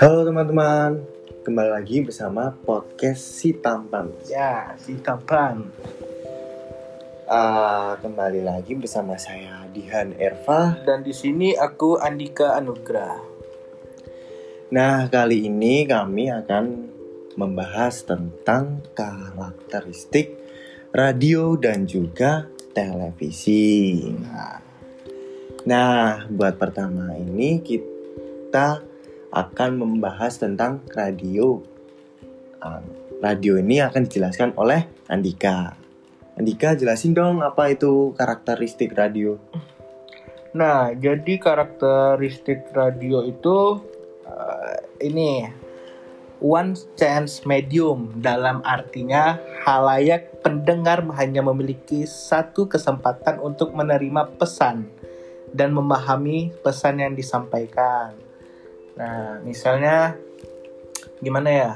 Halo teman-teman, kembali lagi bersama podcast Si Tampan. Ya, si tampan. Ah, kembali lagi bersama saya Dihan Erva. Dan di sini aku Andika Anugrah. Nah, kali ini kami akan membahas tentang karakteristik radio dan juga televisi. Nah, Nah, buat pertama ini kita akan membahas tentang radio. Ah, radio ini akan dijelaskan oleh Andika. Andika jelasin dong apa itu karakteristik radio. nah jadi karakteristik radio itu eh, ini one chance medium dalam artinya halayak pendengar hanya memiliki satu kesempatan untuk menerima pesan dan memahami pesan yang disampaikan. Nah, misalnya gimana ya?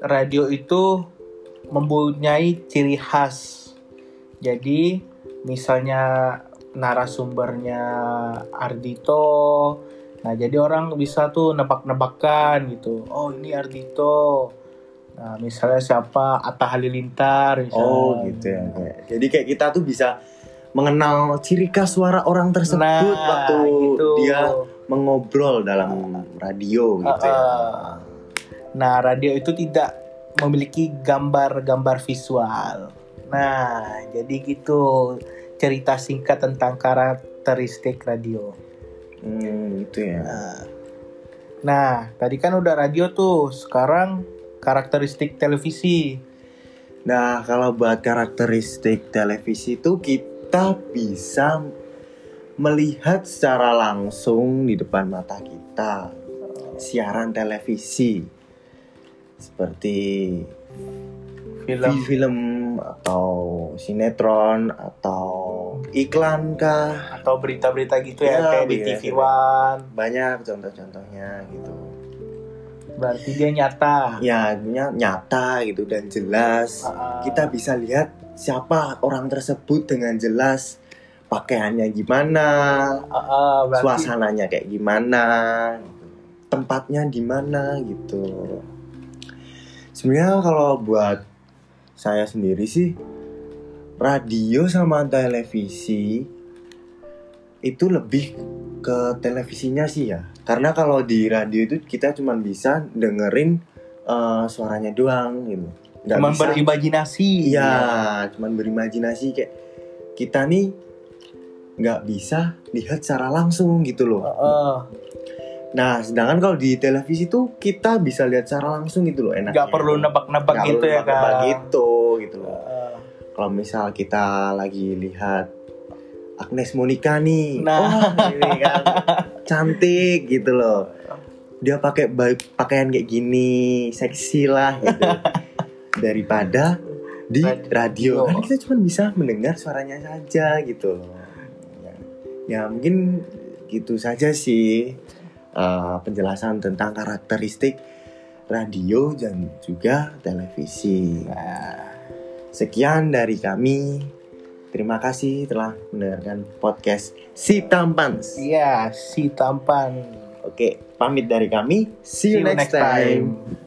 Radio itu mempunyai ciri khas. Jadi, misalnya narasumbernya Ardito. Nah, jadi orang bisa tuh nebak-nebakan gitu. Oh, ini Ardito. Nah, misalnya siapa Atta Halilintar misalnya. Oh, gitu ya. Jadi kayak kita tuh bisa mengenal ciri khas suara orang tersebut Nah, waktu gitu. dia mengobrol dalam radio gitu ya. Uh-uh. Nah, radio itu tidak memiliki gambar-gambar visual. Nah, jadi gitu cerita singkat tentang karakteristik radio. Hmm, gitu ya. Nah, nah, tadi kan udah radio tuh, sekarang karakteristik televisi. Nah, kalau buat karakteristik televisi itu kita bisa melihat secara langsung di depan mata kita. Siaran televisi. Seperti Film. film atau sinetron atau iklan kah? Atau berita-berita gitu ya, Ya, kayak di TV One. banyak contoh-contohnya gitu. Berarti dia nyata. ya ny- nyata gitu dan jelas. Uh-uh. kita bisa lihat siapa orang tersebut dengan jelas pakaiannya gimana Uh-uh, berarti suasananya kayak gimana tempatnya di mana gitu. Sebenarnya kalau buat saya sendiri sih radio sama televisi itu lebih ke televisinya sih ya. Karena kalau di radio itu kita cuma bisa dengerin eh, suaranya doang gitu Nggak cuman bisa- berimajinasi. Iya, cuman berimajinasi kayak kita nih nggak bisa lihat secara langsung gitu loh. Heeh. Nah, sedangkan kalau di televisi tuh kita bisa lihat secara langsung gitu loh, enak. nggak perlu nebak-nebak gitu ya kan gitu, gitu loh. Heeh. Kalau misal kita lagi lihat Agnes Monica nih, Nah. oh ini kan cantik gitu loh. Dia pakai pakaian kayak gini, seksi lah gitu. Daripada di Radio. radio, kan kita cuma bisa mendengar suaranya saja gitu loh. Ya, ya mungkin gitu saja sih uh, penjelasan tentang karakteristik radio dan juga televisi. Nah, Sekian dari kami. Terima kasih telah mendengarkan podcast Si Tampans. iya si tampan Oke, pamit dari kami. See you, next, time.